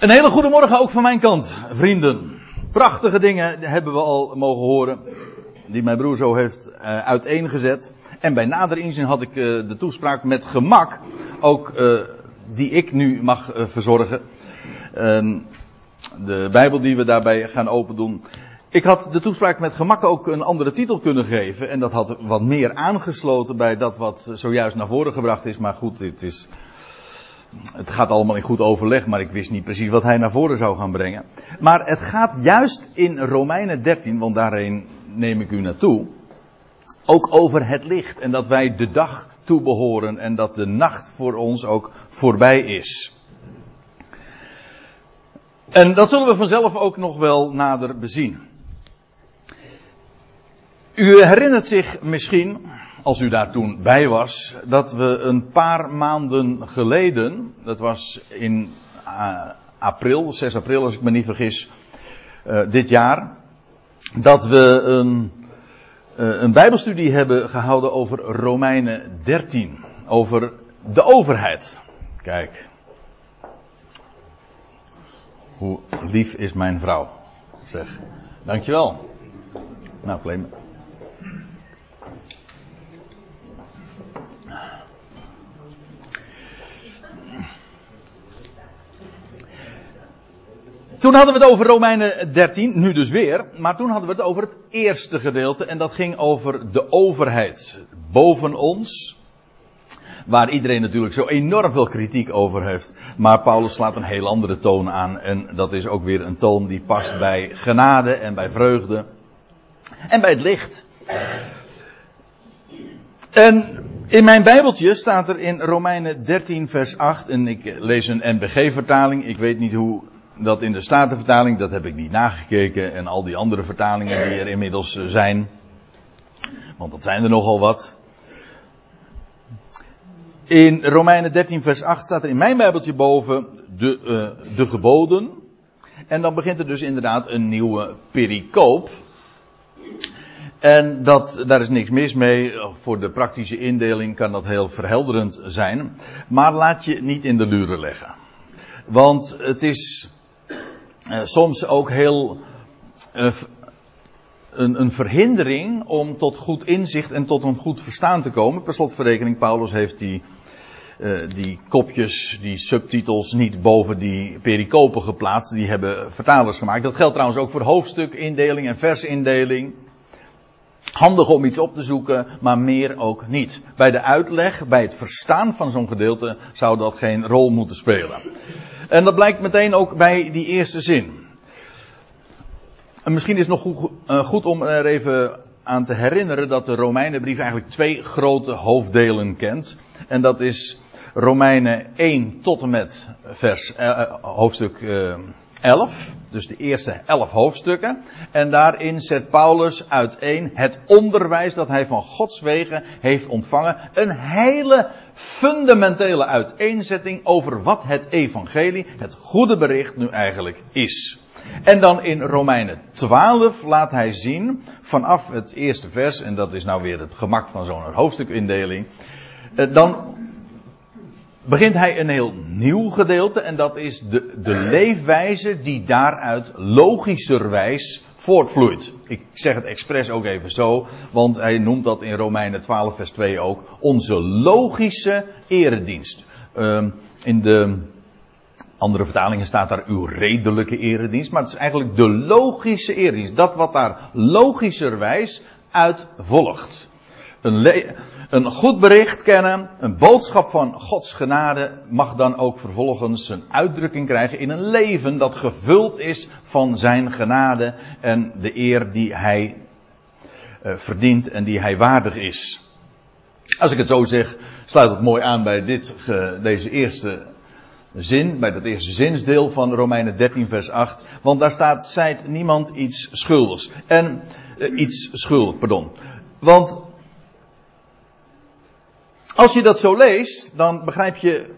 Een hele goede morgen ook van mijn kant, vrienden. Prachtige dingen hebben we al mogen horen. Die mijn broer zo heeft uh, uiteengezet. En bij nader inzien had ik uh, de toespraak met gemak. Ook uh, die ik nu mag verzorgen. de Bijbel die we daarbij gaan open doen. Ik had de toespraak met gemak ook een andere titel kunnen geven. En dat had wat meer aangesloten bij dat wat zojuist naar voren gebracht is. Maar goed, het is het gaat allemaal in goed overleg, maar ik wist niet precies wat hij naar voren zou gaan brengen. Maar het gaat juist in Romeinen 13, want daarheen neem ik u naartoe, ook over het licht en dat wij de dag toebehoren en dat de nacht voor ons ook voorbij is. En dat zullen we vanzelf ook nog wel nader bezien. U herinnert zich misschien, als u daar toen bij was, dat we een paar maanden geleden, dat was in uh, april, 6 april als ik me niet vergis, uh, dit jaar, dat we een, uh, een Bijbelstudie hebben gehouden over Romeinen 13, over de overheid. Kijk, hoe lief is mijn vrouw, zeg. Dankjewel. Nou, claim. Toen hadden we het over Romeinen 13, nu dus weer, maar toen hadden we het over het eerste gedeelte. En dat ging over de overheid boven ons, waar iedereen natuurlijk zo enorm veel kritiek over heeft. Maar Paulus slaat een heel andere toon aan. En dat is ook weer een toon die past bij genade en bij vreugde. En bij het licht. En in mijn Bijbeltje staat er in Romeinen 13 vers 8 en ik lees een NBG-vertaling, ik weet niet hoe dat in de Statenvertaling, dat heb ik niet nagekeken, en al die andere vertalingen die er inmiddels eh, zijn, want dat zijn er nogal wat. In Romeinen 13 vers 8 staat er in mijn Bijbeltje boven de, uh, de geboden. En dan begint er dus inderdaad een nieuwe pericoop. En dat, daar is niks mis mee. Voor de praktische indeling kan dat heel verhelderend zijn. Maar laat je niet in de luren leggen. Want het is uh, soms ook heel uh, een, een, verhindering om tot goed inzicht en tot een goed verstaan te komen. Per slotverrekening, Paulus heeft die, uh, die kopjes, die subtitels niet boven die pericopen geplaatst. Die hebben vertalers gemaakt. Dat geldt trouwens ook voor hoofdstukindeling en versindeling. Handig om iets op te zoeken, maar meer ook niet. Bij de uitleg, bij het verstaan van zo'n gedeelte, zou dat geen rol moeten spelen. En dat blijkt meteen ook bij die eerste zin. En misschien is het nog goed, goed om er even aan te herinneren dat de Romeinenbrief eigenlijk twee grote hoofddelen kent. En dat is Romeinen 1 tot en met vers, uh, hoofdstuk uh, 11. Dus de eerste elf hoofdstukken. En daarin zet Paulus uiteen het onderwijs dat hij van Gods wegen heeft ontvangen. Een hele fundamentele uiteenzetting over wat het evangelie, het goede bericht nu eigenlijk is. En dan in Romeinen 12 laat hij zien, vanaf het eerste vers, en dat is nou weer het gemak van zo'n hoofdstukindeling, eh, dan begint hij een heel nieuw gedeelte en dat is de, de leefwijze die daaruit logischerwijs voortvloeit. Ik zeg het expres ook even zo, want hij noemt dat in Romeinen 12 vers 2 ook onze logische eredienst. Um, in de andere vertalingen staat daar uw redelijke eredienst, maar het is eigenlijk de logische eredienst. Dat wat daar logischerwijs uit volgt. Een, een goed bericht kennen, een boodschap van Gods genade mag dan ook vervolgens een uitdrukking krijgen in een leven dat gevuld is van zijn genade en de eer die hij uh, verdient en die hij waardig is. Als ik het zo zeg, sluit het mooi aan bij dit, deze eerste zin, bij dat eerste zinsdeel van Romeinen 13 vers 8. Want daar staat, zijt niemand iets schuldigs. En, uh, iets schuldig, pardon. Want als je dat zo leest, dan begrijp je,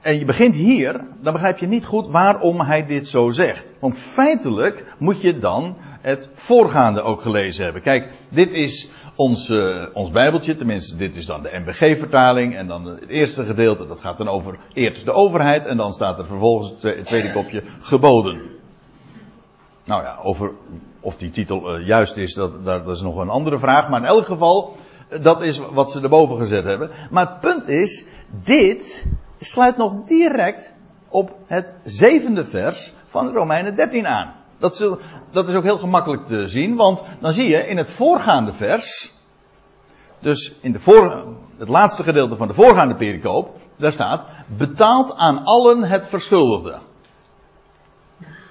en je begint hier, dan begrijp je niet goed waarom hij dit zo zegt. Want feitelijk moet je dan het voorgaande ook gelezen hebben. Kijk, dit is ons, uh, ons Bijbeltje, tenminste dit is dan de MBG-vertaling. En dan het eerste gedeelte, dat gaat dan over eerst de overheid. En dan staat er vervolgens het tweede kopje geboden. Nou ja, over of die titel uh, juist is, dat is nog een andere vraag. Maar in elk geval, dat is wat ze erboven gezet hebben. Maar het punt is, dit sluit nog direct op het zevende vers van Romeinen 13 aan. Dat, dat is ook heel gemakkelijk te zien, want dan zie je in het voorgaande vers, dus in de voor, het laatste gedeelte van de voorgaande pericoop, daar staat, betaalt aan allen het verschuldigde.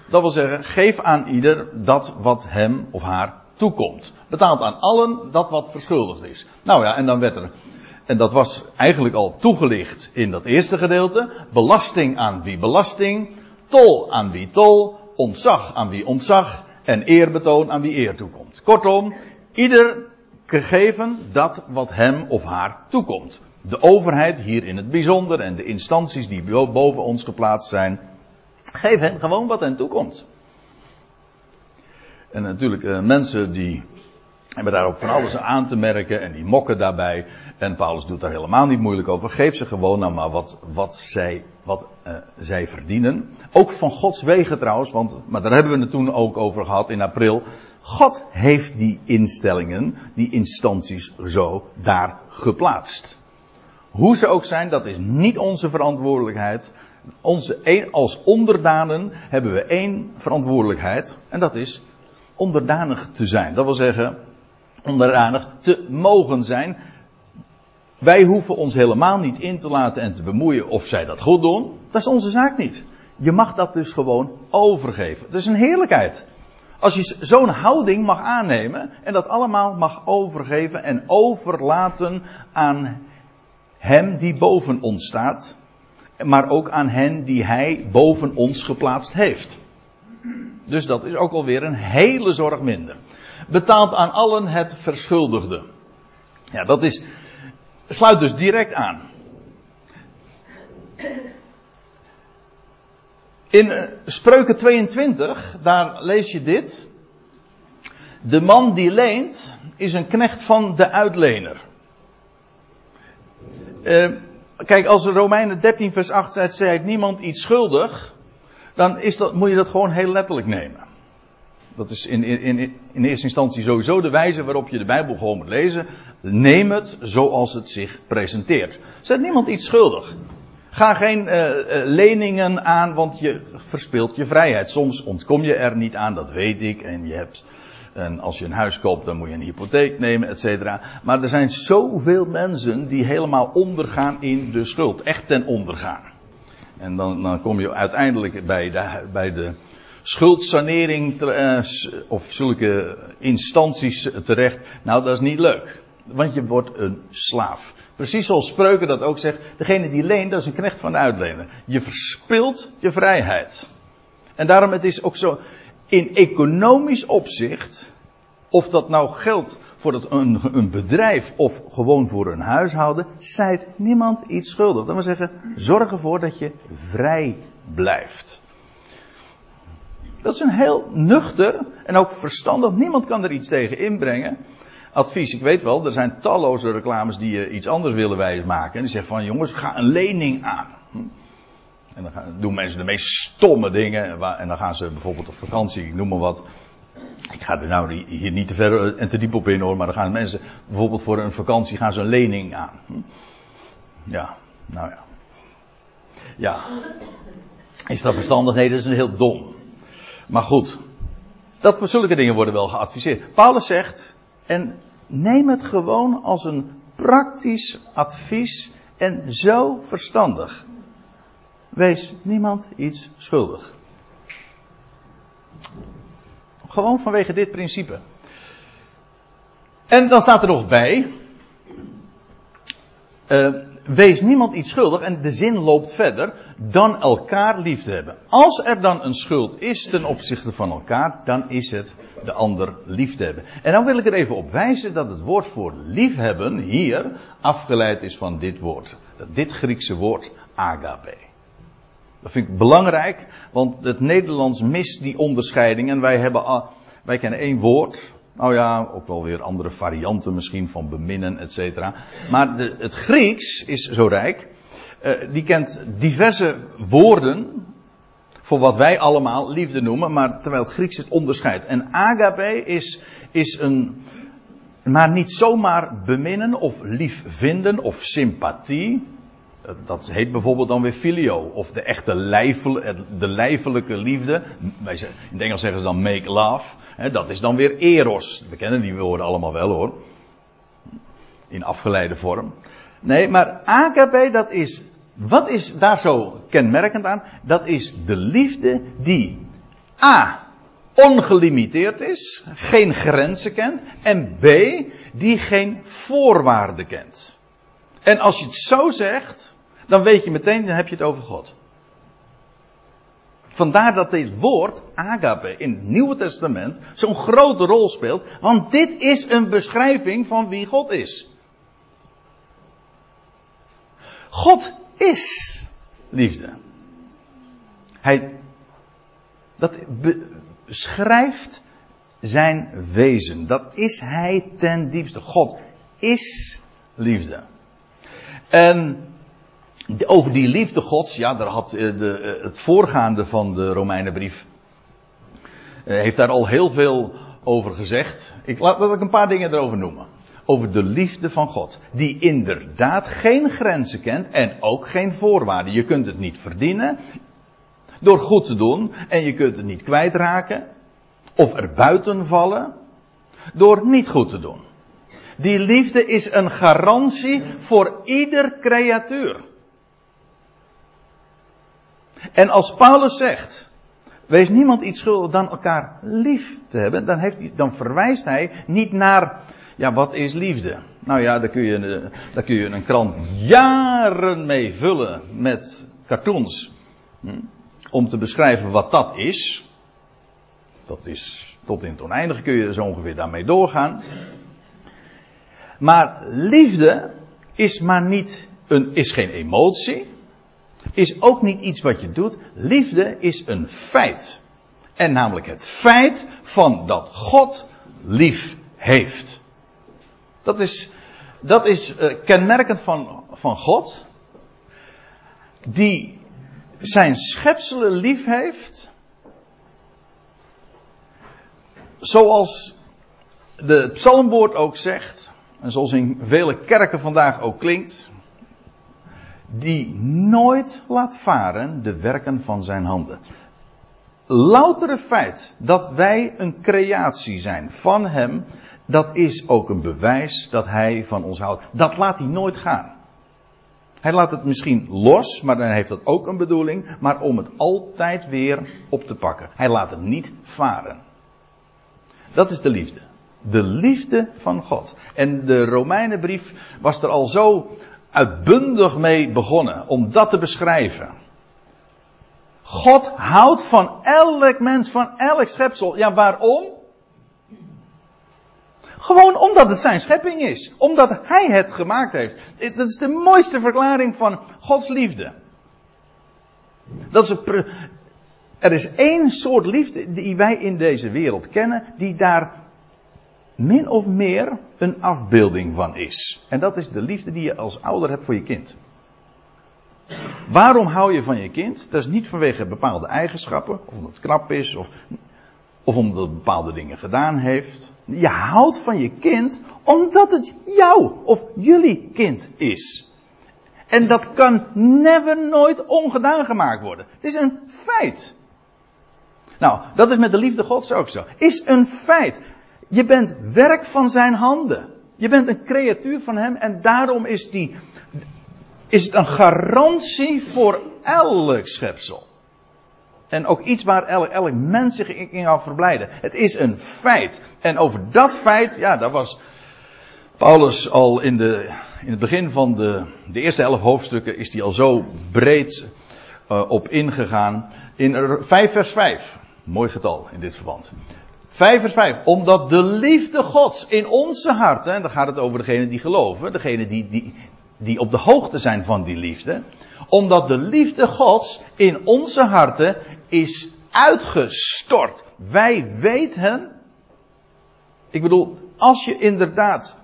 Dat wil zeggen, geef aan ieder dat wat hem of haar toekomt. Betaalt aan allen dat wat verschuldigd is. Nou ja, en dan werd er, en dat was eigenlijk al toegelicht in dat eerste gedeelte, belasting aan wie belasting, tol aan wie tol, ontzag aan wie ontzag en eerbetoon aan wie eer toekomt. Kortom, ieder gegeven dat wat hem of haar toekomt. De overheid hier in het bijzonder en de instanties die boven ons geplaatst zijn, geef hen gewoon wat hen toekomt. En natuurlijk, eh, mensen die hebben daar ook van alles aan te merken en die mokken daarbij. En Paulus doet daar helemaal niet moeilijk over. Geef ze gewoon nou maar wat, wat, zij, wat uh, zij verdienen. Ook van Gods wegen trouwens, want, maar daar hebben we het toen ook over gehad in april. God heeft die instellingen, die instanties zo daar geplaatst. Hoe ze ook zijn, dat is niet onze verantwoordelijkheid. Onze, als onderdanen hebben we één verantwoordelijkheid. En dat is onderdanig te zijn. Dat wil zeggen, onderdanig te mogen zijn. Wij hoeven ons helemaal niet in te laten en te bemoeien of zij dat goed doen. Dat is onze zaak niet. Je mag dat dus gewoon overgeven. Het is een heerlijkheid. Als je zo'n houding mag aannemen en dat allemaal mag overgeven en overlaten aan Hem die boven ons staat, maar ook aan hen die Hij boven ons geplaatst heeft. Dus dat is ook alweer een hele zorg minder. Betaalt aan allen het verschuldigde. Ja, dat is, sluit dus direct aan. In eh, Spreuken 22, daar lees je dit. De man die leent is een knecht van de uitlener. Uh, kijk, als Romeinen 13 vers 8 zegt, zei niemand iets schuldig, dan is dat, moet je dat gewoon heel letterlijk nemen. Dat is in, in, in eerste instantie sowieso de wijze waarop je de Bijbel gewoon moet lezen. Neem het zoals het zich presenteert. Zet niemand iets schuldig. Ga geen uh, leningen aan, want je verspeelt je vrijheid. Soms ontkom je er niet aan, dat weet ik. En, je hebt, en als je een huis koopt, dan moet je een hypotheek nemen, et cetera. Maar er zijn zoveel mensen die helemaal ondergaan in de schuld. Echt ten ondergaan. En dan, dan kom je uiteindelijk bij de, bij de schuldsanering uh, of zulke instanties terecht. Nou, dat is niet leuk. Want je wordt een slaaf. Precies zoals Spreuken dat ook zegt. Degene die leent, dat is een knecht van de uitlener. Je verspilt je vrijheid. En daarom het is ook zo. In economisch opzicht. Of dat nou geldt voor een, een, bedrijf of gewoon voor een huishouden. Zijt niemand iets schuldig. Dat wil zeggen, zorg ervoor dat je vrij blijft. Dat is een heel nuchter en ook verstandig. Niemand kan er iets tegen inbrengen. Advies, ik weet wel, er zijn talloze reclames die je iets anders willen wijsmaken. En die zeggen van jongens, ga een lening aan. Hm. En dan gaan, doen mensen de meest stomme dingen. En dan gaan ze bijvoorbeeld op vakantie, ik noem maar wat. Ik ga er nou hier niet te ver en te diep op in hoor, maar dan gaan mensen bijvoorbeeld voor een vakantie gaan ze een lening aan. Hm. Ja, nou ja. Ja. Is dat verstandig? Nee, dat is een heel dom. Maar goed, dat voor zulke dingen worden wel geadviseerd. Paulus zegt, en neem het gewoon als een praktisch advies en zo verstandig. Wees niemand iets schuldig. Gewoon vanwege dit principe. En dan staat er nog bij. Uh, wees niemand iets schuldig. En de zin loopt verder. Dan elkaar lief te hebben. Als er dan een schuld is ten opzichte van elkaar. Dan is het de ander lief te hebben. En dan wil ik er even op wijzen dat het woord voor liefhebben hier afgeleid is van dit woord. Dit Griekse woord agape. Dat vind ik belangrijk, want het Nederlands mist die onderscheiding. En wij, hebben, wij kennen één woord Nou ja, ook wel weer andere varianten misschien van beminnen, et cetera. Maar de, het Grieks is zo rijk. Uh, die kent diverse woorden voor wat wij allemaal liefde noemen, maar terwijl het Grieks het onderscheidt. En agape is, is een, maar niet zomaar beminnen of lief vinden of sympathie. Dat heet bijvoorbeeld dan weer filio. Of de echte lijfel, de lijfelijke liefde. In het Engels zeggen ze dan make love. Dat is dan weer eros. We kennen die woorden allemaal wel hoor. In afgeleide vorm. Nee, maar agape dat is wat is daar zo kenmerkend aan? Dat is de liefde die A. ongelimiteerd is, geen grenzen kent, en B. die geen voorwaarden kent. En als je het zo zegt, dan weet je meteen, dan heb je het over God. Vandaar dat dit woord, agape, in het Nieuwe Testament zo'n grote rol speelt, want dit is een beschrijving van wie God is. God is liefde. Hij, dat beschrijft zijn wezen. Dat is hij ten diepste. God is liefde. En over die liefde Gods, ja, daar had eh, de, eh, het voorgaande van de Romeinenbrief, eh, heeft daar al heel veel over gezegd. Ik laat, laat ik een paar dingen erover noemen over de liefde van God. Die inderdaad geen grenzen kent en ook geen voorwaarden. Je kunt het niet verdienen door goed te doen en je kunt het niet kwijtraken of er buiten vallen door niet goed te doen. Die liefde is een garantie voor ieder creatuur. En als Paulus zegt, wees niemand iets schuldig dan elkaar lief te hebben, dan, heeft hij, dan verwijst hij niet naar ja, wat is liefde? Nou ja, daar kun je, daar kun je een krant jaren mee vullen met cartoons. Hm? Om te beschrijven wat dat is. Dat is tot in het oneindige kun je zo ongeveer daarmee doorgaan. Maar liefde is maar niet een, is geen emotie. Is ook niet iets wat je doet. Liefde is een feit. En namelijk het feit van dat God lief heeft. Dat is, dat is uh, kenmerkend van, van God. Die zijn schepselen lief heeft. Zoals de psalmwoord ook zegt. En zoals in vele kerken vandaag ook klinkt. Die nooit laat varen de werken van zijn handen. Loutere feit dat wij een creatie zijn van hem dat is ook een bewijs dat hij van ons houdt. Dat laat hij nooit gaan. Hij laat het misschien los, maar dan heeft dat ook een bedoeling, maar om het altijd weer op te pakken. Hij laat het niet varen. Dat is de liefde. De liefde van God. En de Romeinenbrief was er al zo uitbundig mee begonnen om dat te beschrijven. God houdt van elk mens, van elk schepsel. Ja, waarom? Gewoon omdat het zijn schepping is. Omdat hij het gemaakt heeft. Dat is de mooiste verklaring van Gods liefde. Dat is er is één soort liefde die wij in deze wereld kennen, die daar min of meer een afbeelding van is. En dat is de liefde die je als ouder hebt voor je kind. Waarom hou je van je kind? Dat is niet vanwege bepaalde eigenschappen, of omdat het knap is, of, of omdat het bepaalde dingen gedaan heeft. Je houdt van je kind omdat het jouw of jullie kind is. En dat kan never nooit ongedaan gemaakt worden. Het is een feit. Nou, dat is met de liefde Gods ook zo. Is een feit. Je bent werk van zijn handen. Je bent een creatuur van hem en daarom is, die, is het een garantie voor elk schepsel. En ook iets waar elk, mens zich in kan verblijden. Het is een feit. En over dat feit, ja, daar was Paulus al in, de, in het begin van de, de eerste elf hoofdstukken, is hij al zo breed uh, op ingegaan. In 5 vers 5. Mooi getal in dit verband. 5 vers 5. Omdat de liefde Gods in onze harten, en dan gaat het over degenen die geloven, degenen die, die, die op de hoogte zijn van die liefde. Omdat de liefde Gods in onze harten is uitgestort. Wij weten Ik bedoel, als je inderdaad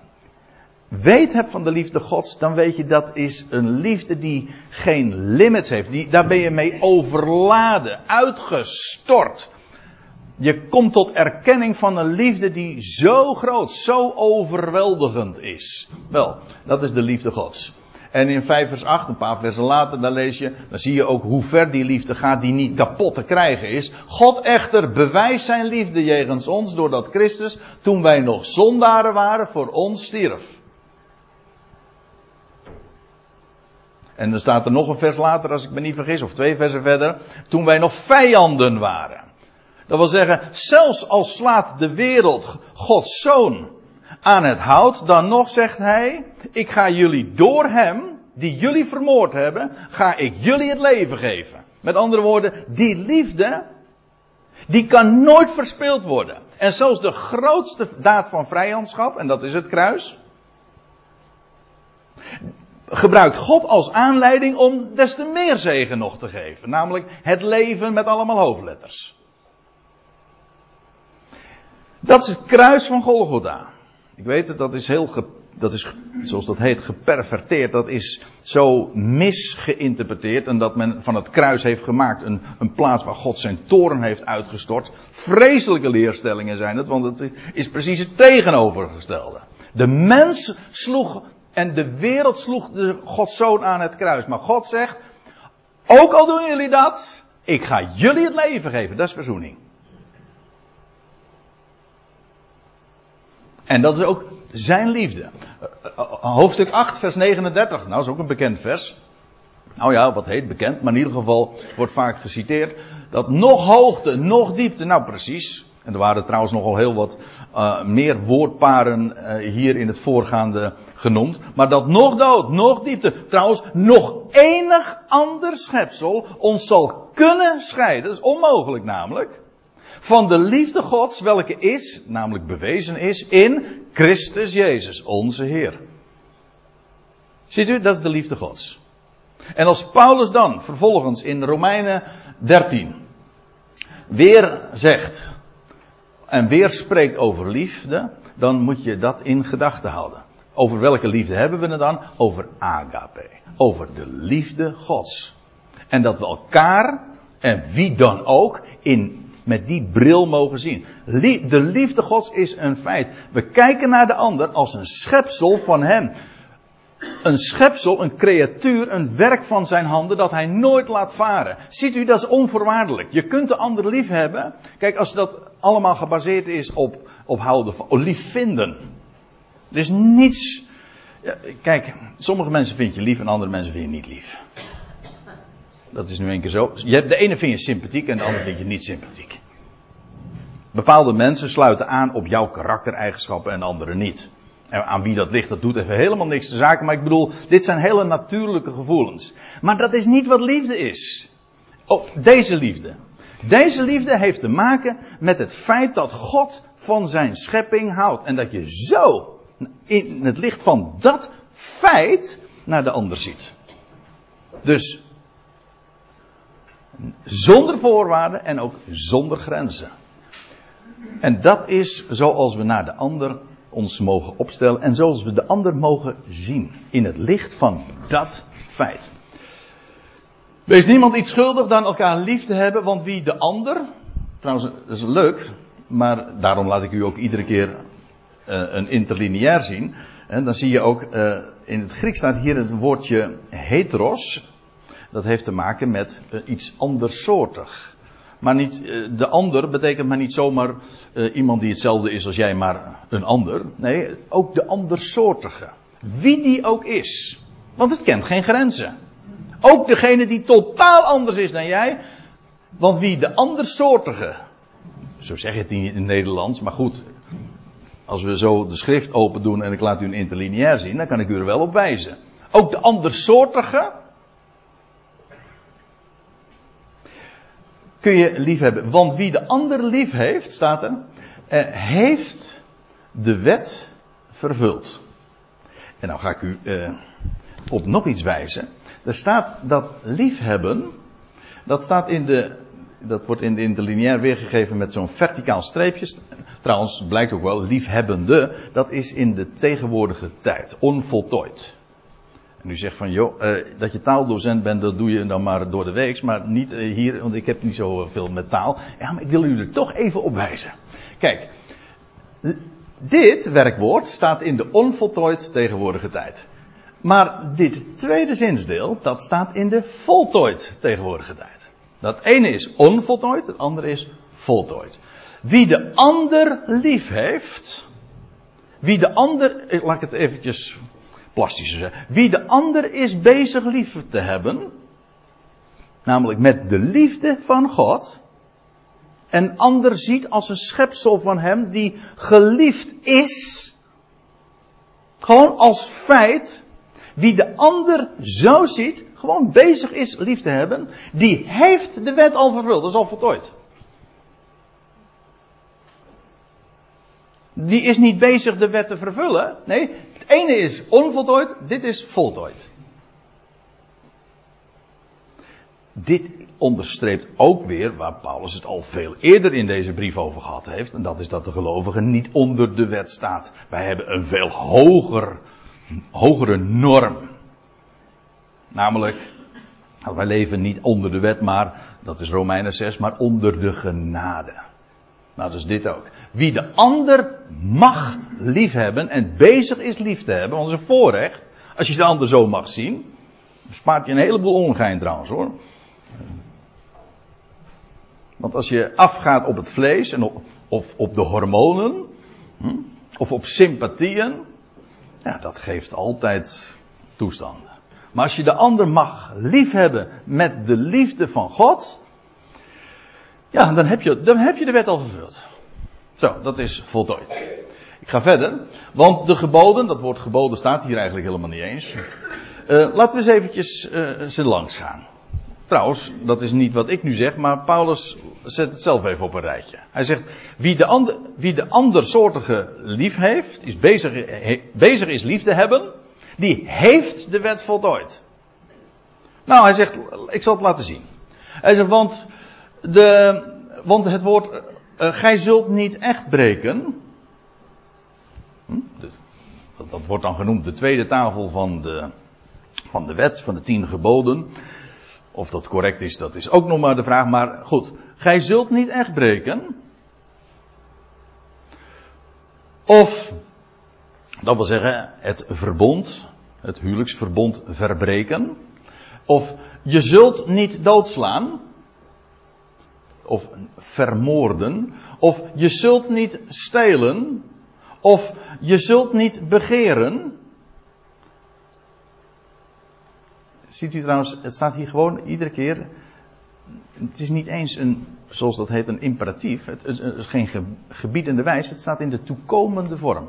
weet hebt van de liefde Gods, dan weet je dat is een liefde die geen limits heeft. Die, daar ben je mee overladen, uitgestort. Je komt tot erkenning van een liefde die zo groot, zo overweldigend is. Wel, dat is de liefde Gods. En in 5 vers 8, een paar versen later, dan lees je, dan zie je ook hoe ver die liefde gaat die niet kapot te krijgen is. God echter bewijst zijn liefde jegens ons doordat Christus, toen wij nog zondaren waren, voor ons stierf. En dan staat er nog een vers later, als ik me niet vergis, of twee versen verder, toen wij nog vijanden waren. Dat wil zeggen, zelfs als slaat de wereld Gods zoon aan het hout, dan nog zegt hij, ik ga jullie door hem, die jullie vermoord hebben, ga ik jullie het leven geven. Met andere woorden, die liefde, die kan nooit verspeeld worden. En zelfs de grootste daad van vijandschap, en dat is het kruis, gebruikt God als aanleiding om des te meer zegen nog te geven. Namelijk het leven met allemaal hoofdletters. Dat is het kruis van Golgotha. Ik weet het, dat is heel, dat is, zoals dat heet, geperverteerd. Dat is zo misgeïnterpreteerd. En dat men van het kruis heeft gemaakt een, een plaats waar God zijn toren heeft uitgestort. Vreselijke leerstellingen zijn het, want het is precies het tegenovergestelde. De mens sloeg en de wereld sloeg de Gods zoon aan het kruis. Maar God zegt, ook al doen jullie dat, ik ga jullie het leven geven. Dat is verzoening. En dat is ook zijn liefde. Eh, eh, hoofdstuk 8, vers 39. Nou, is ook een bekend vers. Nou ja, wat heet bekend, maar in ieder geval wordt vaak geciteerd. Dat nog hoogte, nog diepte. Nou, precies. En er waren trouwens nogal heel wat uh, meer woordparen hier in het voorgaande genoemd. Maar dat nog dood, nog diepte, trouwens nog enig ander schepsel ons zal kunnen scheiden. Dat is onmogelijk namelijk. Van de liefde Gods, welke is, namelijk bewezen is, in Christus Jezus, onze Heer. Ziet u, dat is de liefde Gods. En als Paulus dan vervolgens in Romeinen 13 weer zegt, en weer spreekt over liefde, dan moet je dat in gedachten houden. Over welke liefde hebben we het dan? Over agape. Over de liefde Gods. En dat we elkaar, en wie dan ook, in, met die bril mogen zien. De liefde Gods is een feit. We kijken naar de ander als een schepsel van Hem een schepsel, een creatuur, een werk van zijn handen dat hij nooit laat varen. Ziet u, dat is onvoorwaardelijk. Je kunt de ander lief hebben. Kijk, als dat allemaal gebaseerd is op, op houden van, op lief vinden. Er is niets. Kijk, sommige mensen vind je lief en andere mensen vind je niet lief. Dat is nu een keer zo. De ene vind je sympathiek en de andere vind je niet sympathiek. Bepaalde mensen sluiten aan op jouw karaktereigenschappen en andere niet. En aan wie dat ligt, dat doet even helemaal niks te zaken. Maar ik bedoel, dit zijn hele natuurlijke gevoelens. Maar dat is niet wat liefde is. Oh, deze liefde. Deze liefde heeft te maken met het feit dat God van zijn schepping houdt. En dat je zo in het licht van dat feit naar de ander ziet. Dus zonder voorwaarden en ook zonder grenzen. En dat is zoals we naar de ander ons mogen opstellen en zoals we de ander mogen zien in het licht van dat feit. Wees niemand iets schuldig dan elkaar lief te hebben, want wie de ander, trouwens dat is leuk, maar daarom laat ik u ook iedere keer uh, een interlineair zien. En dan zie je ook, uh, in het Grieks staat hier het woordje heteros. Dat heeft te maken met uh, iets andersoortig. Maar niet, eh, de ander betekent maar niet zomaar uh, iemand die hetzelfde is als jij, maar een ander. Nee, ook de andersoortige. Wie die ook is. Want het kent geen grenzen. Ook degene die totaal anders is dan jij. Want wie de andersoortige. Zo zeg je het niet in het Nederlands, maar goed. Als we zo de schrift open doen en ik laat u een interlineair zien, dan kan ik u er wel op wijzen. Ook de andersoortige kun je lief hebben. Want wie de ander lief heeft, staat er, eh, heeft de wet vervuld. En nou ga ik u eh, op nog iets wijzen. Er staat dat liefhebben, dat staat in de, Dat wordt in de interlineair weergegeven met zo'n verticaal streepje. Trouwens, blijkt ook wel, liefhebbende, dat is in de tegenwoordige tijd, onvoltooid. En u zegt van, joh, eh, dat je taaldocent bent, dat doe je dan maar door de week, maar niet eh, hier, want ik heb niet zoveel met taal. Ja, maar ik wil u er toch even op wijzen. Kijk, dit werkwoord staat in de onvoltooid tegenwoordige tijd. Maar dit tweede zinsdeel, dat staat in de voltooid tegenwoordige tijd. Dat ene is onvoltooid, het andere is voltooid. Wie de ander lief heeft, wie de ander, laat ik het eventjes plastischer zeggen, wie de ander is bezig lief te hebben, namelijk met de liefde van God, en ander ziet als een schepsel van hem die geliefd is, gewoon als feit, wie de ander zo ziet, gewoon bezig is lief te hebben, die heeft de wet al vervuld. Dat is al voltooid. Die is niet bezig de wet te vervullen. Nee, ene is onvoltooid, dit is voltooid. Dit onderstreept ook weer waar Paulus het al veel eerder in deze brief over gehad heeft. En dat is dat de gelovige niet onder de wet staat. Wij hebben een veel hoger, hogere norm. Namelijk, nou, wij leven niet onder de wet, maar, dat is Romeinen 6, maar onder de genade. Nou, dus dit ook. Wie de ander mag liefhebben en bezig is lief te hebben, want dat is een voorrecht. Als je de ander zo mag zien. Spaart je een heleboel ongein trouwens hoor. Want als je afgaat op het vlees en op, of op de hormonen, hm, of op sympathieën, ja, dat geeft altijd toestanden. Maar als je de ander mag liefhebben met de liefde van God, ja, dan heb je, dan heb je de wet al vervuld. Zo, dat is voltooid. Ik ga verder, want de geboden, dat woord geboden staat hier eigenlijk helemaal niet eens. Uh, laten we eens eventjes uh, ze langs gaan. Trouwens, dat is niet wat ik nu zeg, maar Paulus zet het zelf even op een rijtje. Hij zegt, wie de, ander, wie de andersoortige lief heeft, is bezig, bezig is lief te hebben, die heeft de wet voltooid. Nou, hij zegt, ik zal het laten zien. Hij zegt, want, de, want het woord, uh, gij zult niet echt breken. Hm? Dat, dat wordt dan genoemd de tweede tafel van de, van de wet, van de tien geboden. Of dat correct is, dat is ook nog maar de vraag. Maar goed, gij zult niet echt breken. Of, dat wil zeggen, het verbond, het huwelijksverbond verbreken. Of je zult niet doodslaan. Of vermoorden. Of je zult niet stelen. Of je zult niet begeren. Ziet u trouwens, het staat hier gewoon iedere keer. Het is niet eens een, zoals dat heet, een imperatief. Het is geen gebiedende wijs. Het staat in de toekomende vorm.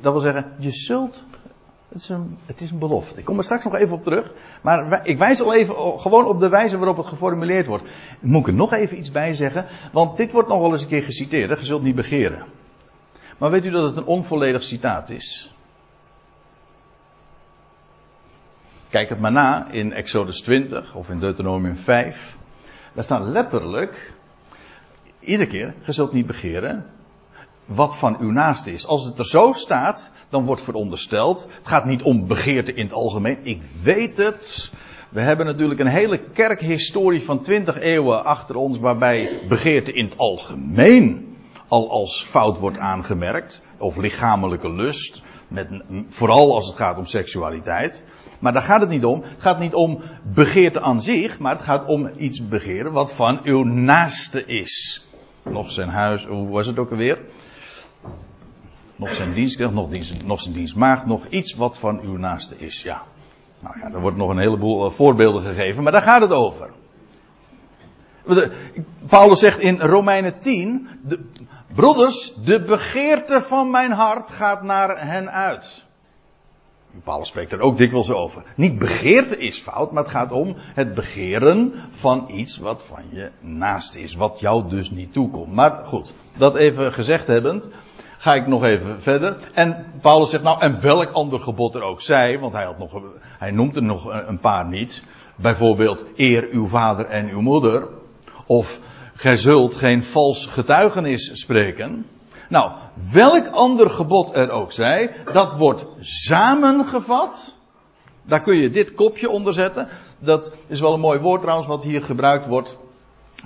Dat wil zeggen, je zult. Het is, een, het is een belofte. Ik kom er straks nog even op terug. Maar ik wijs al even gewoon op de wijze waarop het geformuleerd wordt. Moet ik er nog even iets bij zeggen? Want dit wordt nog wel eens een keer geciteerd. Je zult niet begeren. Maar weet u dat het een onvolledig citaat is? Kijk het maar na in Exodus 20 of in Deuteronomium 5. Daar staat letterlijk, iedere keer, je zult niet begeren wat van uw naaste is. Als het er zo staat, dan wordt verondersteld, het gaat niet om begeerte in het algemeen. Ik weet het. We hebben natuurlijk een hele kerkhistorie van 20 eeuwen achter ons waarbij begeerte in het algemeen al als fout wordt aangemerkt. Of lichamelijke lust. Met, vooral als het gaat om seksualiteit. Maar daar gaat het niet om. Het gaat niet om begeerte aan zich, maar het gaat om iets begeren wat van uw naaste is. Nog zijn huis, hoe was het ook alweer? Nog zijn dienstknecht, nog, dienst, nog zijn dienstmaagd, nog iets wat van uw naaste is. Ja. Nou ja, er wordt nog een heleboel uh, voorbeelden gegeven, maar daar gaat het over. Paulus zegt in Romeinen 10, de, broeders, de begeerte van mijn hart gaat naar hen uit. Paulus spreekt er ook dikwijls over. Niet begeerte is fout, maar het gaat om het begeren van iets wat van je naast is. Wat jou dus niet toekomt. Maar goed, dat even gezegd hebbend, ga ik nog even verder. En Paulus zegt nou, en welk ander gebod er ook zij, want hij, had nog, hij noemt er nog een paar niet. Bijvoorbeeld, eer uw vader en uw moeder. Of gij zult geen vals getuigenis spreken. Nou, welk ander gebod er ook zij, dat wordt samengevat. Daar kun je dit kopje onder zetten. Dat is wel een mooi woord trouwens wat hier gebruikt wordt.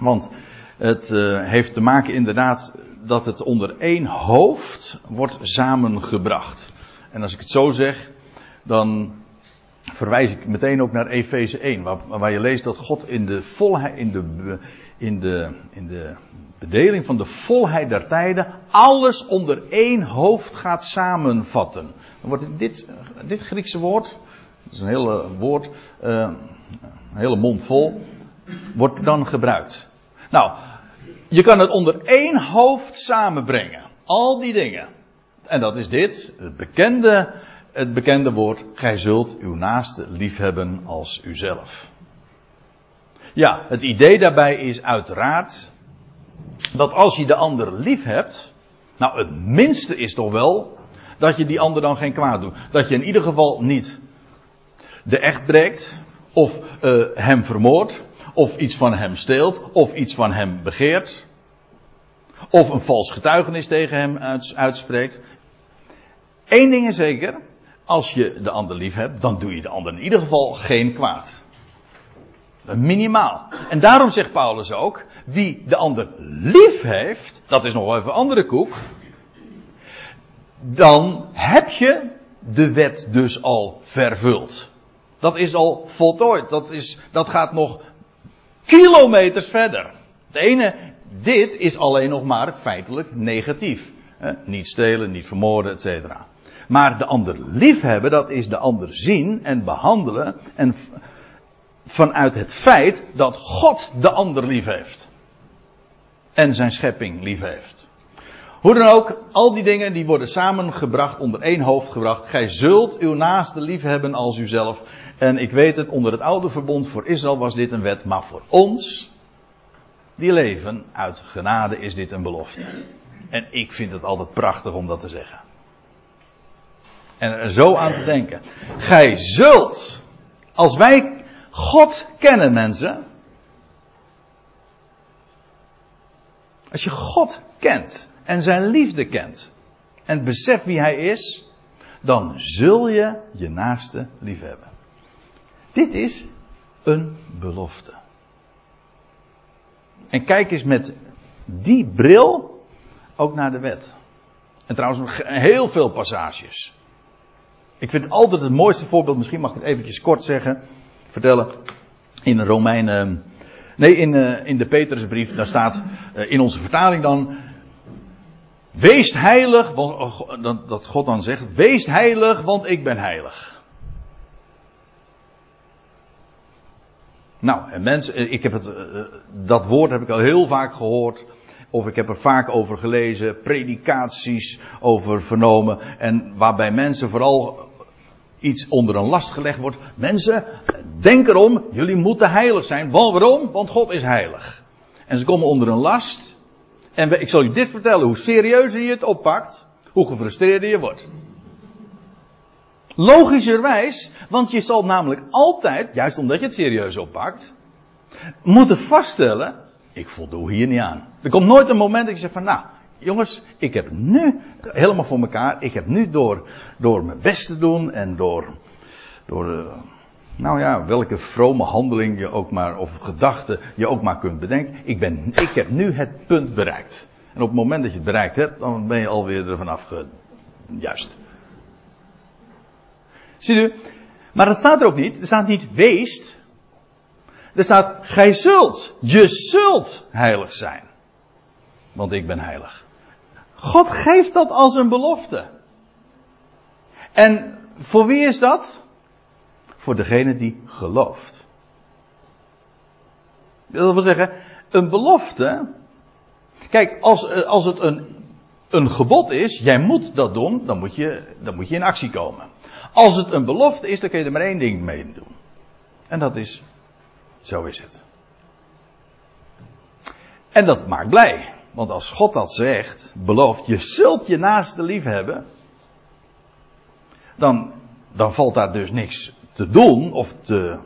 Want het uh, heeft te maken inderdaad dat het onder één hoofd wordt samengebracht. En als ik het zo zeg, dan verwijs ik meteen ook naar Efeze 1, waar, waar, je leest dat God in de volheid, in de, in de, in de bedeling van de volheid der tijden alles onder één hoofd gaat samenvatten. Dan wordt dit, dit Griekse woord, dat is een hele woord, uh, een hele mond vol, wordt dan gebruikt. Nou, je kan het onder één hoofd samenbrengen. Al die dingen. En dat is dit, het bekende, het bekende woord, gij zult uw naaste liefhebben als uzelf. Ja, het idee daarbij is uiteraard dat als je de ander lief hebt, nou het minste is toch wel dat je die ander dan geen kwaad doet. Dat je in ieder geval niet de echt breekt, of uh, hem vermoordt, of iets van hem steelt, of iets van hem begeert, of een vals getuigenis tegen hem uitspreekt. Eén ding is zeker, als je de ander lief hebt, dan doe je de ander in ieder geval geen kwaad. Minimaal. En daarom zegt Paulus ook, wie de ander lief heeft, dat is nog wel even een andere koek, dan heb je de wet dus al vervuld. Dat is al voltooid. Dat, is, dat gaat nog kilometers verder. Het ene, dit is alleen nog maar feitelijk negatief. Niet stelen, niet vermoorden, etc. Maar de ander liefhebben, dat is de ander zien en behandelen. En vanuit het feit dat God de ander lief heeft. En zijn schepping lief heeft. Hoe dan ook, al die dingen die worden samengebracht, onder één hoofd gebracht. Gij zult uw naaste lief hebben als uzelf. En ik weet het, onder het oude verbond voor Israël was dit een wet, maar voor ons, die leven uit genade, is dit een belofte. En ik vind het altijd prachtig om dat te zeggen. En er zo aan te denken. Gij zult, als wij God kennen, mensen. Als je God kent en zijn liefde kent en beseft wie hij is, dan zul je je naaste lief hebben. Dit is een belofte. En kijk eens met die bril ook naar de wet. En trouwens heel veel passages. Ik vind altijd het mooiste voorbeeld, misschien mag ik het eventjes kort zeggen, vertellen. In Romeinen, nee in, uh, in de Petrusbrief, daar staat uh, in onze vertaling dan, wees heilig, want, dat, God dan zegt, wees heilig, want ik ben heilig. Nou, en mensen, eh, ik heb het, dat woord heb ik al heel vaak gehoord. Of ik heb er vaak over gelezen, predikaties over vernomen. En waarbij mensen vooral iets onder een last gelegd wordt. Mensen, denk erom, jullie moeten heilig zijn. Waarom? Want God is heilig. En ze komen onder een last. En ik zal je dit vertellen, hoe serieuzer je het oppakt, hoe gefrustreerder je wordt. Logischerwijs, want je zal namelijk altijd, juist omdat je het serieus oppakt, moeten vaststellen, ik voldoe hier niet aan. Er komt nooit een moment dat je zegt van, nou, jongens, ik heb nu helemaal voor elkaar, ik heb nu door, door mijn best te doen en door, door uh, nou ja, welke vrome handeling je ook maar, of gedachte je ook maar kunt bedenken. Ik, ben, ik heb nu het punt bereikt. En op het moment dat je het bereikt hebt, dan ben je alweer ervan afge... Juist. Ziet u? Maar dat staat er ook niet. Er staat niet weest. Er staat gij zult. Je zult heilig zijn. Want ik ben heilig. God geeft dat als een belofte. En voor wie is dat? Voor degene die gelooft. Dat wil zeggen, een belofte. Kijk, als, eh, als het een, een gebod is, jij moet dat doen, dan moet, je, dan moet je in actie komen. Als het een belofte is, dan kun je er maar één ding mee doen. En dat is, zo is het. En dat maakt blij. Want als God dat zegt, belooft, je zult je naaste lief hebben. Dan, dan valt daar dus niks te doen of te,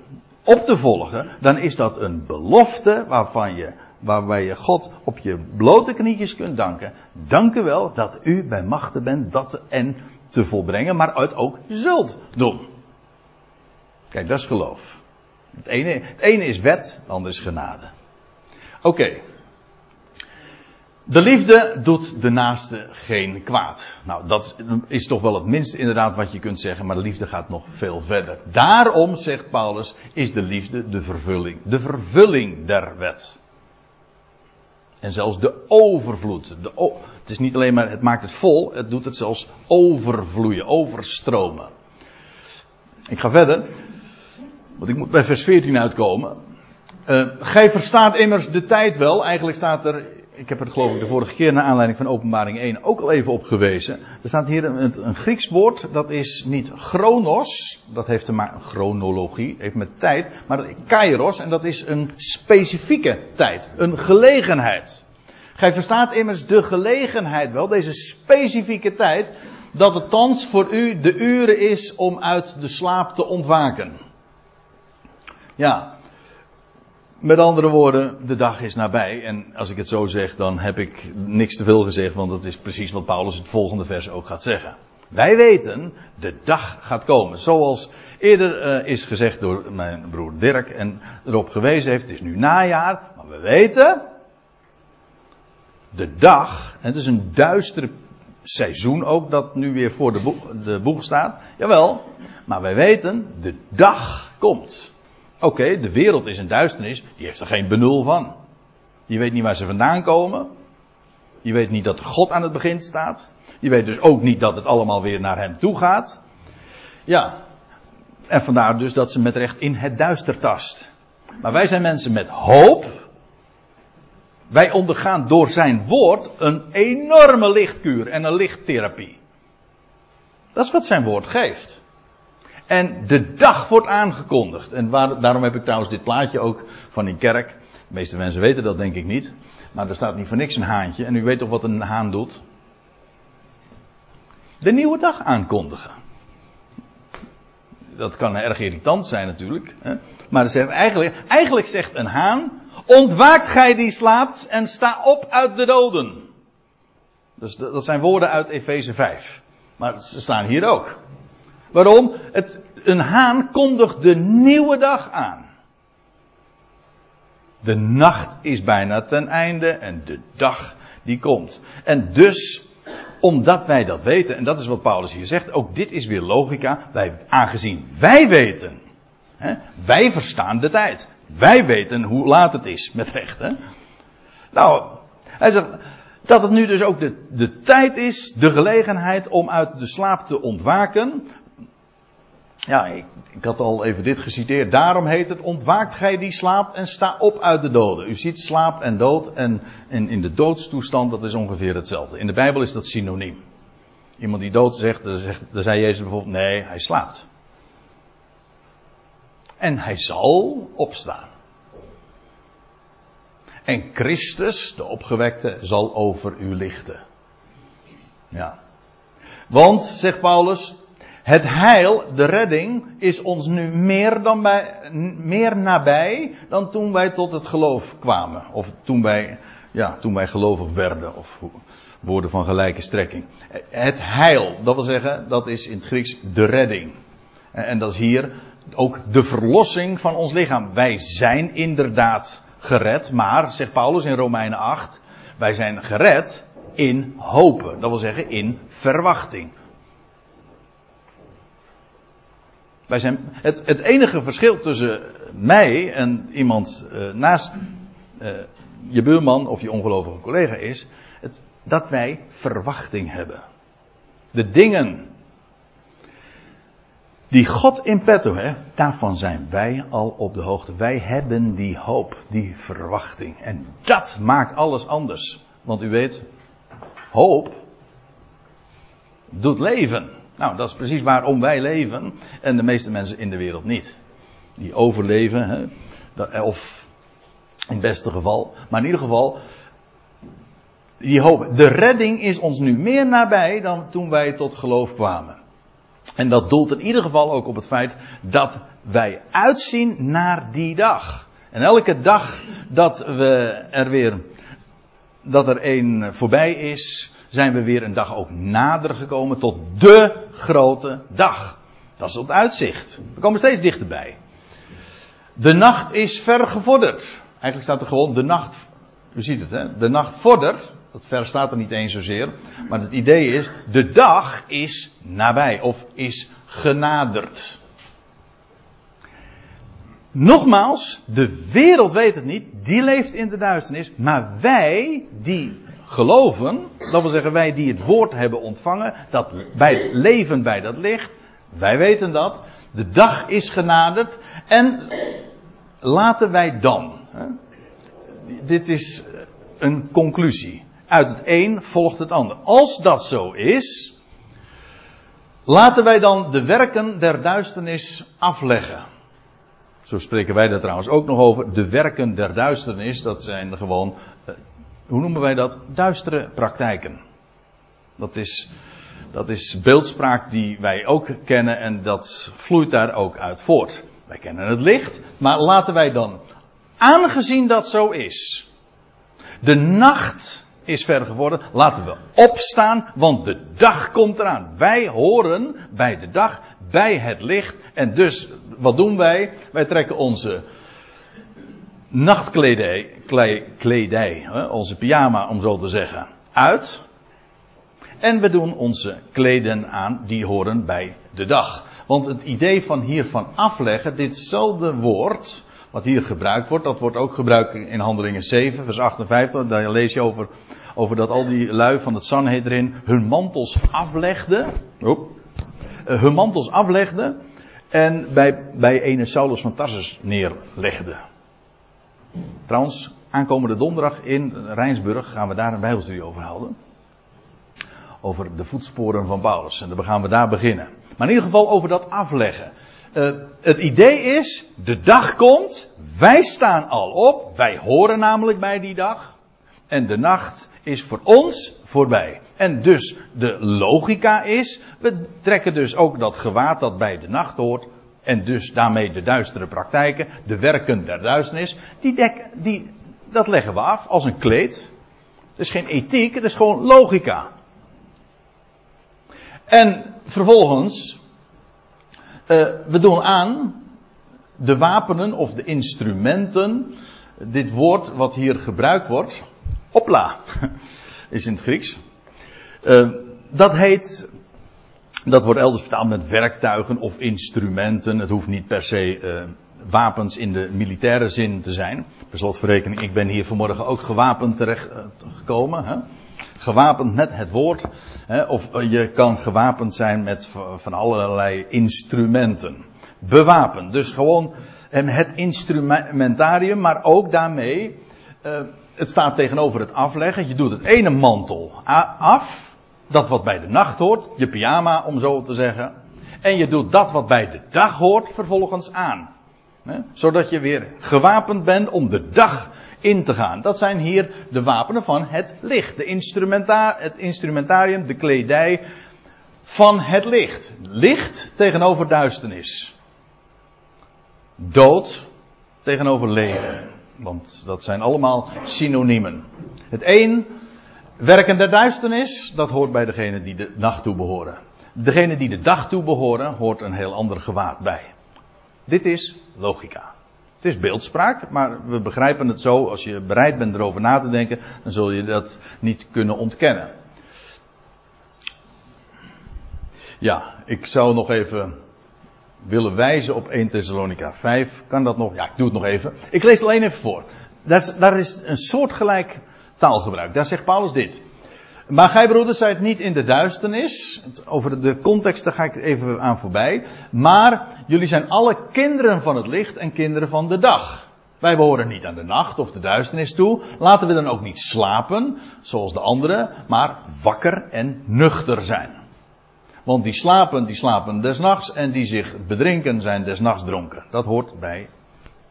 op te volgen. Dan is dat een belofte waarvan je waarbij je God op je blote knietjes kunt danken. Dank u wel dat u bij machten bent dat en te volbrengen, maar het ook zult doen. Kijk, dat is geloof. Het ene, het ene is wet, het andere is genade. Oké. De liefde doet de naaste geen kwaad. Nou, dat is toch wel het minste inderdaad wat je kunt zeggen, maar de liefde gaat nog veel verder. Daarom, zegt Paulus, is de liefde de vervulling. De vervulling der wet. En zelfs de overvloed. De het is niet alleen maar, het maakt het vol, het doet het zelfs overvloeien, overstromen. Ik ga verder, want ik moet bij vers 14 uitkomen. Uh, gij verstaat immers de tijd wel. Eigenlijk staat er, ik heb er geloof ik de vorige keer naar aanleiding van openbaring 1 ook al even op gewezen. Er staat hier een, een Grieks woord, dat is niet chronos, dat heeft te maken, chronologie, heeft met tijd, maar kairos, en dat is een specifieke tijd, een gelegenheid. Gij verstaat immers de gelegenheid wel, deze specifieke tijd, dat het thans voor u de uren is om uit de slaap te ontwaken. Ja, met andere woorden, de dag is nabij. En als ik het zo zeg, dan heb ik niks te veel gezegd, want dat is precies wat Paulus het volgende vers ook gaat zeggen. Wij weten, de dag gaat komen. Zoals eerder uh, is gezegd door mijn broer Dirk en erop gewezen heeft, het is nu najaar, maar we weten, de dag, het is een duistere seizoen ook dat nu weer voor de, boeg, de boeg staat. Jawel, maar wij weten, de dag komt. Oké, de wereld is een duisternis, die heeft er geen benul van. Je weet niet waar ze vandaan komen. Je weet niet dat God aan het begin staat. Je weet dus ook niet dat het allemaal weer naar hem toe gaat. Ja, en vandaar dus dat ze met recht in het duister tast. Maar wij zijn mensen met hoop. Wij ondergaan door zijn woord een enorme lichtkuur en een lichttherapie. Dat is wat zijn woord geeft. En de dag wordt aangekondigd. En waar, daarom heb ik trouwens dit plaatje ook van die kerk. De meeste mensen weten dat denk ik niet. Maar er staat niet voor niks een haantje. En u weet toch wat een haan doet? De nieuwe dag aankondigen. Dat kan erg irritant zijn natuurlijk. Hè? Maar eigenlijk, eigenlijk zegt een haan. Ontwaakt gij die slaapt en sta op uit de doden. Dus dat zijn woorden uit Efeze 5. Maar ze staan hier ook. Waarom? Het, een haan kondigt de nieuwe dag aan. De nacht is bijna ten einde en de dag die komt. En dus, omdat wij dat weten, en dat is wat Paulus hier zegt, ook dit is weer logica, aangezien wij weten, hè, wij verstaan de tijd. Wij weten hoe laat het is, met recht. Hè? Nou, hij zegt dat het nu dus ook de, de tijd is, de gelegenheid om uit de slaap te ontwaken. Ja, ik, ik, had al even dit geciteerd. Daarom heet het: Ontwaakt gij die slaapt en sta op uit de doden. U ziet slaap en dood en, en in de doodstoestand, dat is ongeveer hetzelfde. In de Bijbel is dat synoniem. Iemand die dood zegt, dan, zegt, dan zei Jezus bijvoorbeeld: Nee, hij slaapt. En hij zal opstaan. En Christus, de opgewekte, zal over u lichten. Ja. Want, zegt Paulus, het heil, de redding, is ons nu meer, dan bij, meer nabij dan toen wij tot het geloof kwamen. Of toen wij, ja, toen wij gelovig werden. Of woorden van gelijke strekking. Het heil, dat wil zeggen, dat is in het Grieks de redding. En dat is hier ook de verlossing van ons lichaam. Wij zijn inderdaad gered, maar, zegt Paulus in Romeinen 8, wij zijn gered in hopen. Dat wil zeggen in verwachting. Wij zijn, het, het enige verschil tussen mij en iemand uh, naast uh, je buurman of je ongelovige collega is het, dat wij verwachting hebben. De dingen die God in petto heeft, daarvan zijn wij al op de hoogte. Wij hebben die hoop, die verwachting. En dat maakt alles anders. Want u weet, hoop doet leven. Nou, dat is precies waarom wij leven en de meeste mensen in de wereld niet. Die overleven, hè, of in het beste geval, maar in ieder geval, die hoop. De redding is ons nu meer nabij dan toen wij tot geloof kwamen. En dat doelt in ieder geval ook op het feit dat wij uitzien naar die dag. En elke dag dat we er weer, dat er een voorbij is, zijn we weer een dag ook nader gekomen tot de grote dag. Dat is het uitzicht. We komen steeds dichterbij. De nacht is ver gevorderd. Eigenlijk staat er gewoon de nacht. U ziet het, hè? De nacht vordert. Dat ver staat er niet eens zozeer. Maar het idee is, de dag is nabij. Of is genaderd. Nogmaals, de wereld weet het niet. Die leeft in de duisternis. Maar wij, die geloven, dat wil zeggen wij die het woord hebben ontvangen, dat bij leven bij dat licht, wij weten dat. De dag is genaderd. En laten wij dan. Hè, dit is een conclusie. Uit het een volgt het ander. Als dat zo is, laten wij dan de werken der duisternis afleggen. Zo spreken wij daar trouwens ook nog over. De werken der duisternis, dat zijn gewoon, hoe noemen wij dat? Duistere praktijken. Dat is, dat is beeldspraak die wij ook kennen en dat vloeit daar ook uit voort. Wij kennen het licht, maar laten wij dan, aangezien dat zo is, de nacht is ver geworden, laten we opstaan, want de dag komt eraan. Wij horen bij de dag, bij het licht, en dus, wat doen wij? Wij trekken onze nachtkledij, kledij, onze pyjama om zo te zeggen, uit. En we doen onze kleden aan, die horen bij de dag. Want het idee van hiervan afleggen, ditzelfde woord, wat hier gebruikt wordt, dat wordt ook gebruikt in Handelingen 7, vers 58. Daar lees je over, over dat al die lui van het Sanhedrin hun mantels aflegden. Eh, hun mantels aflegden en bij, bij ene Saulus van Tarsus neerlegden. Trouwens, aankomende donderdag in Rijnsburg gaan we daar een bijbelstudie over houden. Over de voetsporen van Paulus. En dan gaan we daar beginnen. Maar in ieder geval over dat afleggen. Uh, het idee is, de dag komt, wij staan al op, wij horen namelijk bij die dag. En de nacht is voor ons voorbij. En dus de logica is, we trekken dus ook dat gewaad dat bij de nacht hoort. En dus daarmee de duistere praktijken, de werken der duisternis, die, die dat leggen we af als een kleed. Het is geen ethiek, het is gewoon logica. En vervolgens, uh, we doen aan de wapenen of de instrumenten. Dit woord wat hier gebruikt wordt, opla, is in het Grieks. Uh, dat heet, dat wordt elders vertaald met werktuigen of instrumenten. Het hoeft niet per se uh, wapens in de militaire zin te zijn. Per slotverrekening, ik ben hier vanmorgen ook gewapend terecht gekomen. Hè? gewapend met het woord. Hè, of je kan gewapend zijn met van allerlei instrumenten. Bewapend. Dus gewoon het instrumentarium, maar ook daarmee. Het staat tegenover het afleggen. Je doet het ene mantel af. Dat wat bij de nacht hoort. Je pyjama, om zo te zeggen. En je doet dat wat bij de dag hoort vervolgens aan. Hè, zodat je weer gewapend bent om de dag in te gaan. Dat zijn hier de wapenen van het licht. De het instrumentarium, de kledij van het licht. Licht tegenover duisternis. Dood tegenover leven. Want dat zijn allemaal synoniemen. Het een, werken der duisternis, dat hoort bij degene die de nacht toe behoren. Degene die de dag toe behoren, hoort een heel ander gewaad bij. Dit is logica. Het is beeldspraak, maar we begrijpen het zo. Als je bereid bent erover na te denken, dan zul je dat niet kunnen ontkennen. Ja, ik zou nog even willen wijzen op 1 Thessalonica 5. Kan dat nog? Ja, ik doe het nog even. Ik lees het alleen even voor. Daar is, daar is een soortgelijk taalgebruik. Daar zegt Paulus dit. Maar gij broeders zijt niet in de duisternis. Over de context daar ga ik even aan voorbij. Maar jullie zijn alle kinderen van het licht en kinderen van de dag. Wij behoren niet aan de nacht of de duisternis toe. Laten we dan ook niet slapen, zoals de anderen, maar wakker en nuchter zijn. Want die slapen, die slapen des nachts en die zich bedrinken zijn des nachts dronken. Dat hoort bij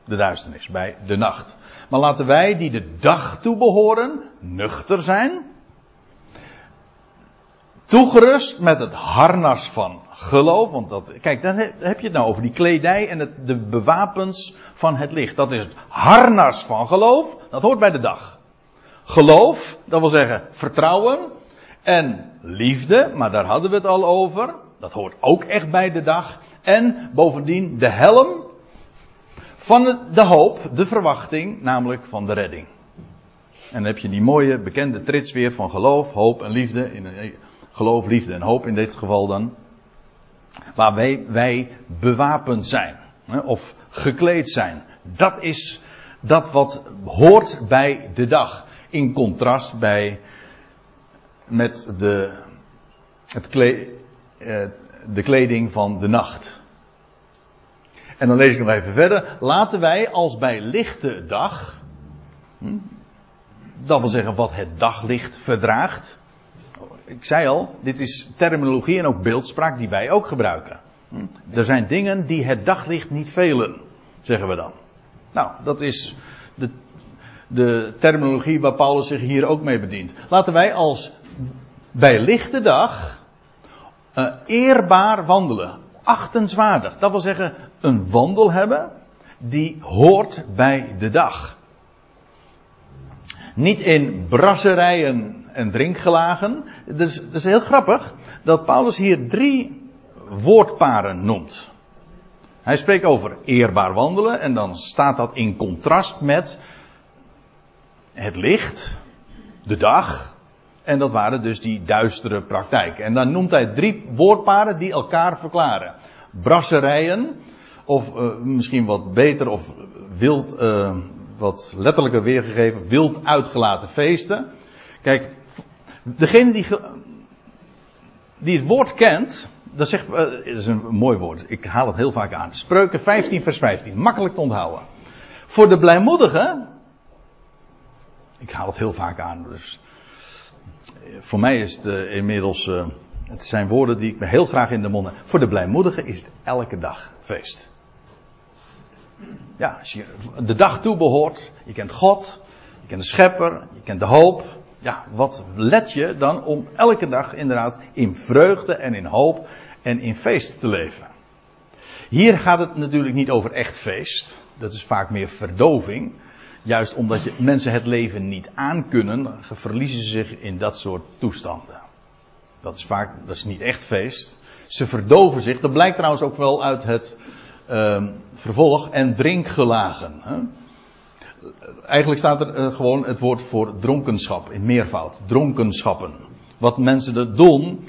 de duisternis, bij de nacht. Maar laten wij die de dag toe behoren, nuchter zijn, Toegerust met het harnas van geloof, want dat, kijk, dan heb je het nou over die kledij en het, de bewapens van het licht. Dat is het harnas van geloof, dat hoort bij de dag. Geloof, dat wil zeggen vertrouwen en liefde, maar daar hadden we het al over. Dat hoort ook echt bij de dag. En bovendien de helm van de hoop, de verwachting, namelijk van de redding. En dan heb je die mooie bekende trits weer van geloof, hoop en liefde. In, geloof, liefde en hoop in dit geval dan. Waar wij, bewapend zijn. Of gekleed zijn. Dat is dat wat hoort bij de dag. In contrast bij met de, het eh, de kleding van de nacht. En dan lees ik nog even verder. Laten wij als bij lichte dag. Hm, dat wil zeggen wat het daglicht verdraagt. Ik zei al, dit is terminologie en ook beeldspraak die wij ook gebruiken. Hm, er zijn dingen die het daglicht niet velen, zeggen we dan. Nou, dat is de, de terminologie waar Paulus zich hier ook mee bedient. Laten wij als bij lichte dag uh, eerbaar wandelen. Achtenswaardig. Dat wil zeggen, een wandel hebben die hoort bij de dag. Niet in brasserijen en drinkgelagen. Dus het is heel grappig dat Paulus hier drie woordparen noemt. Hij spreekt over eerbaar wandelen en dan staat dat in contrast met het licht, de dag, en dat waren dus die duistere praktijken. En dan noemt hij drie woordparen die elkaar verklaren. Brasserijen, of uh, misschien wat beter of wild, uh, wat letterlijker weergegeven, wild uitgelaten feesten. Kijk, degene die, die het woord kent, dat, zegt, uh, is een mooi woord, ik haal het heel vaak aan. Spreuken 15 vers 15, makkelijk te onthouden. Voor de blijmoedigen, ik haal het heel vaak aan, dus voor mij is het uh, inmiddels, uh, het zijn woorden die ik me heel graag in de mond. Voor de blijmoedigen is het elke dag feest. Ja, als je de dag toebehoort, je kent God, je kent de schepper, je kent de hoop. Ja, wat let je dan om elke dag inderdaad in vreugde en in hoop en in feest te leven. Hier gaat het natuurlijk niet over echt feest. Dat is vaak meer verdoving. Juist omdat je, mensen het leven niet aankunnen, verliezen ze zich in dat soort toestanden. Dat is vaak, dat is niet echt feest. Ze verdoven zich. Dat blijkt trouwens ook wel uit het uh, vervolg en drinkgelagen. Hè? Eigenlijk staat er uh, gewoon het woord voor dronkenschap in meervoud. Dronkenschappen. Wat mensen er doen,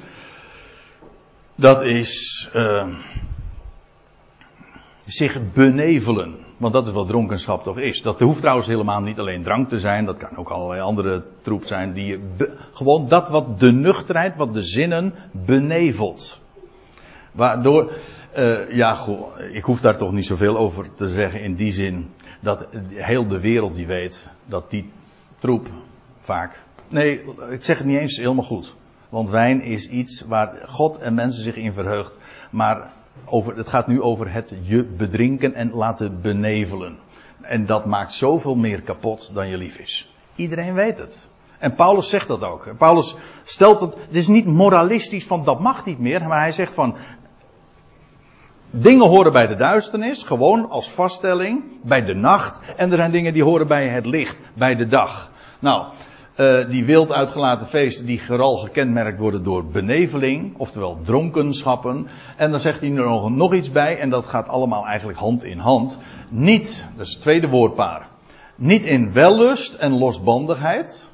dat is uh, zich benevelen. Want dat is wat dronkenschap toch is. Dat hoeft trouwens helemaal niet alleen drank te zijn. Dat kan ook allerlei andere troep zijn. Die gewoon dat wat de nuchterheid, wat de zinnen benevelt. Waardoor, uh, ja goed, ik hoef daar toch niet zoveel over te zeggen in die zin. Dat heel de wereld die weet dat die troep vaak. Nee, ik zeg het niet eens helemaal goed. Want wijn is iets waar God en mensen zich in verheugt. Maar over, het gaat nu over het je bedrinken en laten benevelen. En dat maakt zoveel meer kapot dan je lief is. Iedereen weet het. En Paulus zegt dat ook. Paulus stelt het, het is niet moralistisch van dat mag niet meer, maar hij zegt van dingen horen bij de duisternis, gewoon als vaststelling, bij de nacht. En er zijn dingen die horen bij het licht, bij de dag. Nou, uh, die wild uitgelaten feesten die vooral gekenmerkt worden door beneveling, oftewel dronkenschappen. En dan zegt hij er nog, nog iets bij, en dat gaat allemaal eigenlijk hand in hand. Niet, dat is het tweede woordpaar, niet in wellust en losbandigheid.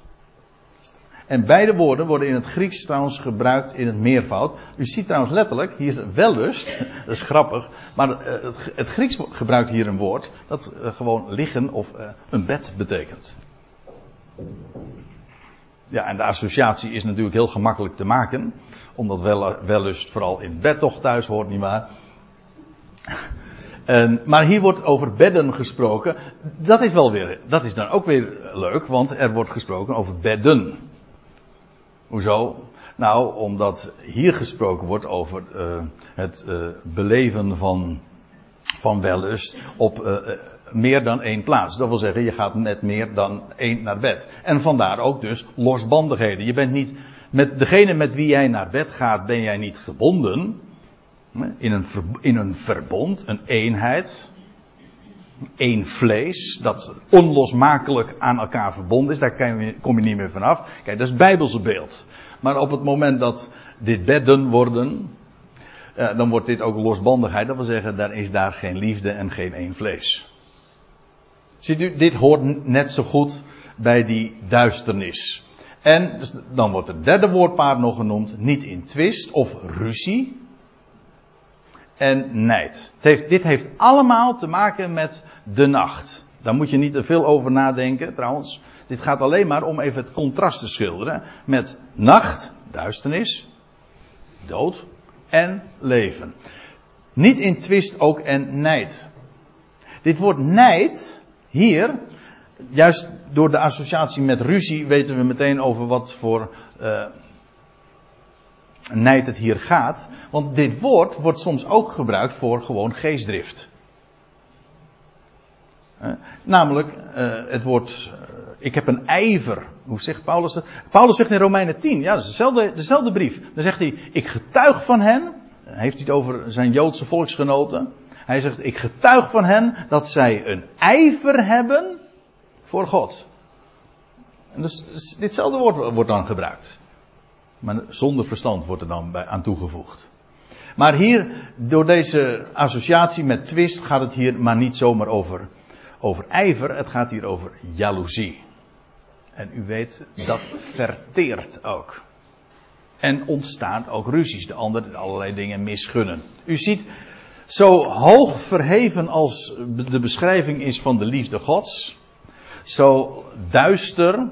En beide woorden worden in het Grieks trouwens gebruikt in het meervoud. U ziet trouwens letterlijk, hier is wellust, dat is grappig, maar het, het Grieks gebruikt hier een woord dat uh, gewoon liggen of een bed betekent. Ja, en de associatie is natuurlijk heel gemakkelijk te maken. Omdat wel, wellust vooral in bed toch thuis hoort, nietwaar? En, maar hier wordt over bedden gesproken. Dat is wel weer, dat is dan ook weer leuk, want er wordt gesproken over bedden. Hoezo? Nou, omdat hier gesproken wordt over uh, het uh, beleven van, van wellust op uh, meer dan één plaats. Dat wil zeggen, je gaat net meer dan één naar bed. En vandaar ook dus losbandigheden. Je bent niet, met degene met wie jij naar bed gaat, ben jij niet gebonden. In een, in een verbond, een eenheid. één vlees, dat onlosmakelijk aan elkaar verbonden is. Daar kom je niet meer vanaf. Kijk, dat is het Bijbelse beeld. Maar op het moment dat dit bedden worden, eh, dan wordt dit ook losbandigheid. Dat wil zeggen, daar is daar geen liefde en geen één vlees. Ziet u, dit hoort net zo goed bij die duisternis. En dus dan wordt het derde woordpaar nog genoemd, niet in twist of ruzie. En nijd. heeft, dit heeft allemaal te maken met de nacht. Daar moet je niet te veel over nadenken trouwens. Dit gaat alleen maar om even het contrast te schilderen. Met nacht, duisternis, dood en leven. Niet in twist ook en nijd. Dit woord nijd hier juist door de associatie met ruzie weten we meteen over wat voor uh, nijd het hier gaat. Want dit woord wordt soms ook gebruikt voor gewoon geestdrift. Uh, namelijk uh, het woord, ik heb een ijver. Hoe zegt Paulus dat? Paulus zegt in Romeinen 10, ja dat is dezelfde, dezelfde brief. Dan zegt hij, ik getuig van hen. Heeft hij het over zijn Joodse volksgenoten. Hij zegt, ik getuig van hen dat zij een ijver hebben voor God. En dus, dus, ditzelfde woord wordt dan gebruikt. Maar zonder verstand wordt er dan bij, aan toegevoegd. Maar hier, door deze associatie met twist, gaat het hier maar niet zomaar over, over ijver. Het gaat hier over jaloezie. En u weet, dat verteert ook. En ontstaan ook ruzies. De ander allerlei dingen misgunnen. U ziet, zo hoog verheven als de beschrijving is van de liefde Gods, zo duister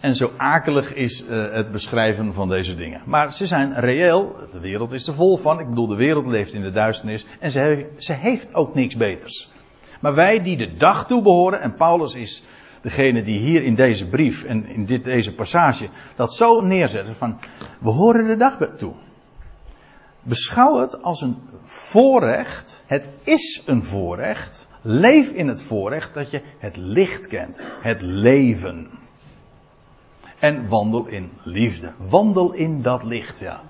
en zo akelig is uh, het beschrijven van deze dingen. Maar ze zijn reëel, de wereld is er vol van. Ik bedoel, de wereld leeft in de duisternis en ze, heeft ook niks beters. Maar wij die de dag toebehoren, en Paulus is degene die hier in deze brief en in dit, deze passage dat zo neerzetten van, we horen de dag toe. Beschouw het als een voorrecht. Het is een voorrecht Leef in het voorrecht dat je het licht kent, het leven. En wandel in liefde. Wandel in dat licht, ja.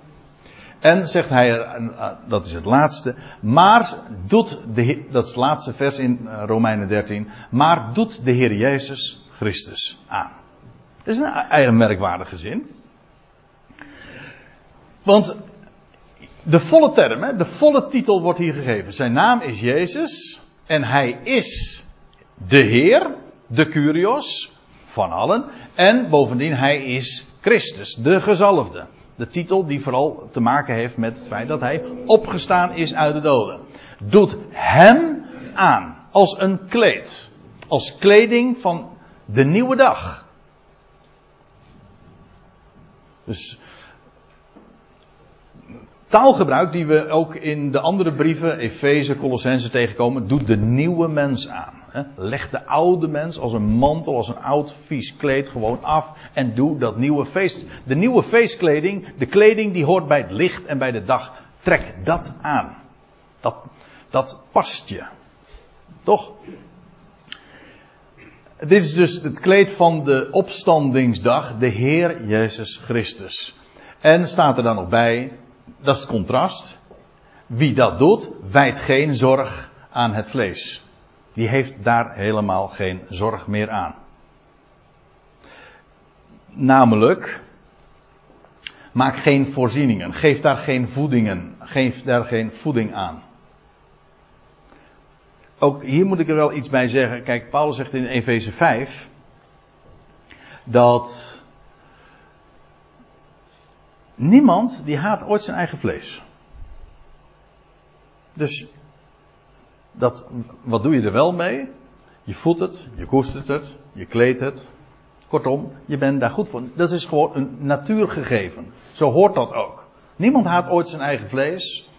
En zegt hij, eh, dat is het laatste, maar doet de, dat is het laatste vers in eh, Romeinen 13, maar doet de Heer Jezus Christus aan. Dat is een eigen merkwaardige zin. Want de volle term, de volle titel wordt hier gegeven. Zijn naam is Jezus. En hij is de Heer, de Curios, van allen. En bovendien, hij is Christus, de gezalfde. De titel die vooral te maken heeft met het feit dat hij opgestaan is uit de doden. Doet hem aan als een kleed. Als kleding van de nieuwe dag. Dus taalgebruik die we ook in de andere brieven, Efeze, Colossense tegenkomen, doet de nieuwe mens aan. Leg de oude mens als een mantel, als een oud vies kleed gewoon af en doe dat nieuwe feest. De nieuwe feestkleding, de kleding die hoort bij het licht en bij de dag. Trek dat aan. Dat, dat past je. Toch? Dit is dus het kleed van de opstandingsdag, de Heer Jezus Christus. En staat er dan nog bij, dat is het contrast. Wie dat doet, wijt geen zorg aan het vlees. Die heeft daar helemaal geen zorg meer aan. Namelijk, maak geen voorzieningen, geef daar geen voedingen, geef daar geen voeding aan. Ook hier moet ik er wel iets bij zeggen. Kijk, Paulus zegt in Efeze 5 dat Niemand die haat ooit zijn eigen vlees. Dus dat, wat doe je er wel mee? Je voedt het, je koestert het, je kleedt het. Kortom, je bent daar goed voor. Dat is gewoon een natuurgegeven. Zo hoort dat ook. Niemand haat ooit zijn eigen vlees.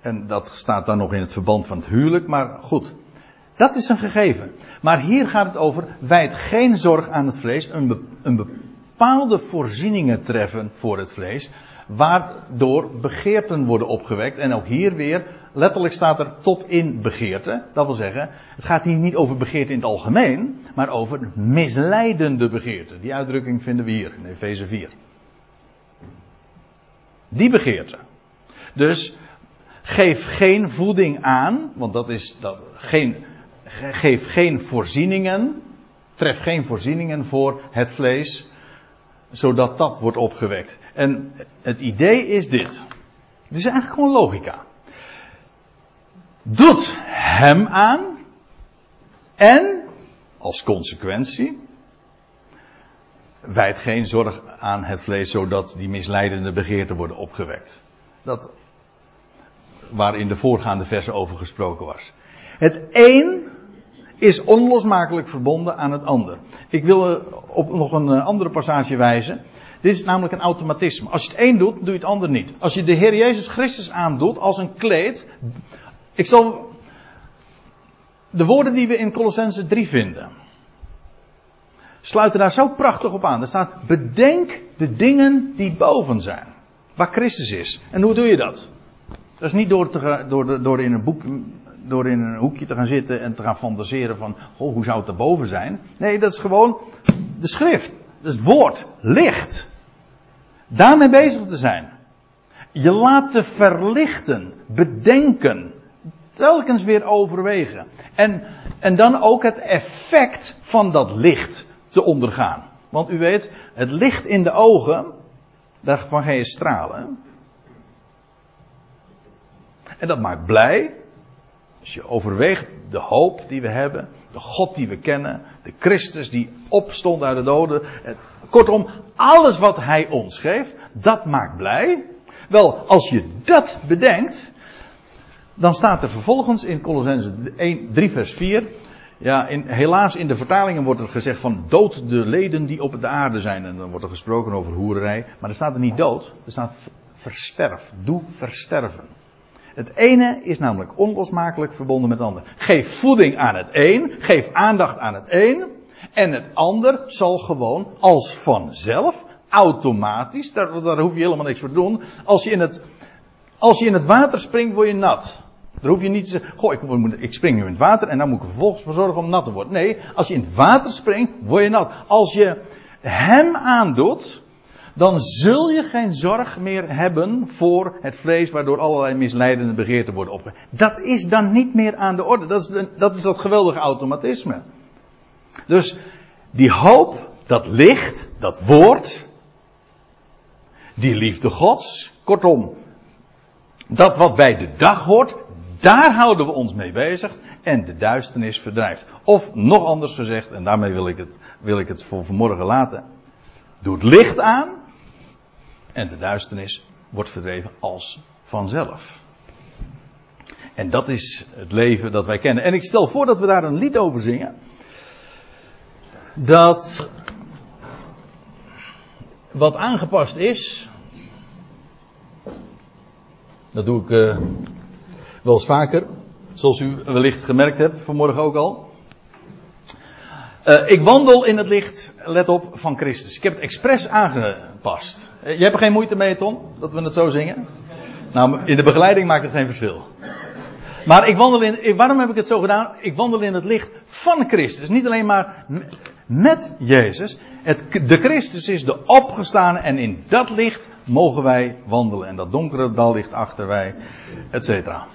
En dat staat dan nog in het verband van het huwelijk, maar goed. Dat is een gegeven. Maar hier gaat het over, wijd geen zorg aan het vlees. Een, een bepaalde voorzieningen treffen voor het vlees, waardoor begeerten worden opgewekt. En ook hier weer, letterlijk staat er tot in begeerte. Dat wil zeggen, het gaat hier niet over begeerte in het algemeen, maar over misleidende begeerte. Die uitdrukking vinden we hier in Efeze 4. Die begeerte. Dus Geef geen voeding aan, want dat is dat. Geen, geef geen voorzieningen. Tref geen voorzieningen voor het vlees, zodat dat wordt opgewekt. En het idee is dit. Het is eigenlijk gewoon logica. Doet hem aan en als consequentie wijdt geen zorg aan het vlees zodat die misleidende begeerten worden opgewekt. Dat waar in de voorgaande versen over gesproken was. Het een is onlosmakelijk verbonden aan het ander. Ik wil op nog een eh, andere passage wijzen. Dit is namelijk een automatisme. Als je het een doet, doe je het ander niet. Als je de Heer Jezus Christus aandoet als een kleed. Ik zal. De woorden die we in Colossense 3 vinden. Sluiten daar zo prachtig op aan. Er staat: Bedenk de dingen die boven zijn. Waar Christus is. En hoe doe je dat? Dat is niet door, te, door, door, in een boek, door in een hoekje te gaan zitten en te gaan fantaseren van, hoe zou het erboven zijn? Nee, dat is gewoon de schrift. Dat is het woord. Licht. Daarmee bezig te zijn. Je laten verlichten. Bedenken. Telkens weer overwegen. En, en dan ook het effect van dat licht te ondergaan. Want u weet, het licht in de ogen, daarvan ga je stralen. En dat maakt blij. Als je overweegt de hoop die we hebben, de God die we kennen, de Christus die opstond uit de doden. Kortom, alles wat Hij ons geeft, dat maakt blij. Wel, als je dat bedenkt, dan staat er vervolgens in Colossense 3 vers 4. Ja, in, helaas in de vertalingen wordt er gezegd van dood de leden die op de aarde zijn. En dan wordt er gesproken over hoererij. Maar er staat er niet dood, er staat versterf. Doe versterven. Het ene is namelijk onlosmakelijk verbonden met het ander. Geef voeding aan het een, geef aandacht aan het een. En het ander zal gewoon als vanzelf, automatisch, daar, hoef je helemaal niks voor te doen. Als je, in het, als je in het water springt, word je nat. Daar hoef je niet te zeggen, goh, ik, ik, spring nu in het water en dan moet ik er vervolgens voor zorgen om nat te worden. Nee, als je in het water springt, word je nat. Als je hem aandoet, dan zul je geen zorg meer hebben voor het vlees waardoor allerlei misleidende begeerten worden opgewekt. Dat is dan niet meer aan de orde. Dat is, dat is dat geweldige automatisme. Dus die hoop, dat licht, dat woord, die liefde gods, kortom, dat wat bij de dag hoort, daar houden we ons mee bezig en de duisternis verdrijft. Of nog anders gezegd, en daarmee wil ik het, wil ik het voor vanmorgen laten. Doe het licht aan en de duisternis wordt verdreven als vanzelf. En dat is het leven dat wij kennen. En ik stel voor dat we daar een lied over zingen. Dat wat aangepast is. Dat doe ik uh, wel eens vaker. Zoals u wellicht gemerkt hebt vanmorgen ook al. Uh, ik wandel in het licht, let op, van Christus. Ik heb het expres aangepast. Uh, je hebt er geen moeite mee, Tom, dat we het zo zingen? Nou, in de begeleiding maakt het geen verschil. Maar ik wandel in, waarom heb ik het zo gedaan? Ik wandel in het licht van Christus. Niet alleen maar met Jezus. Het, de Christus is de opgestane en in dat licht mogen wij wandelen. En dat donkere dal ligt achter wij, et cetera.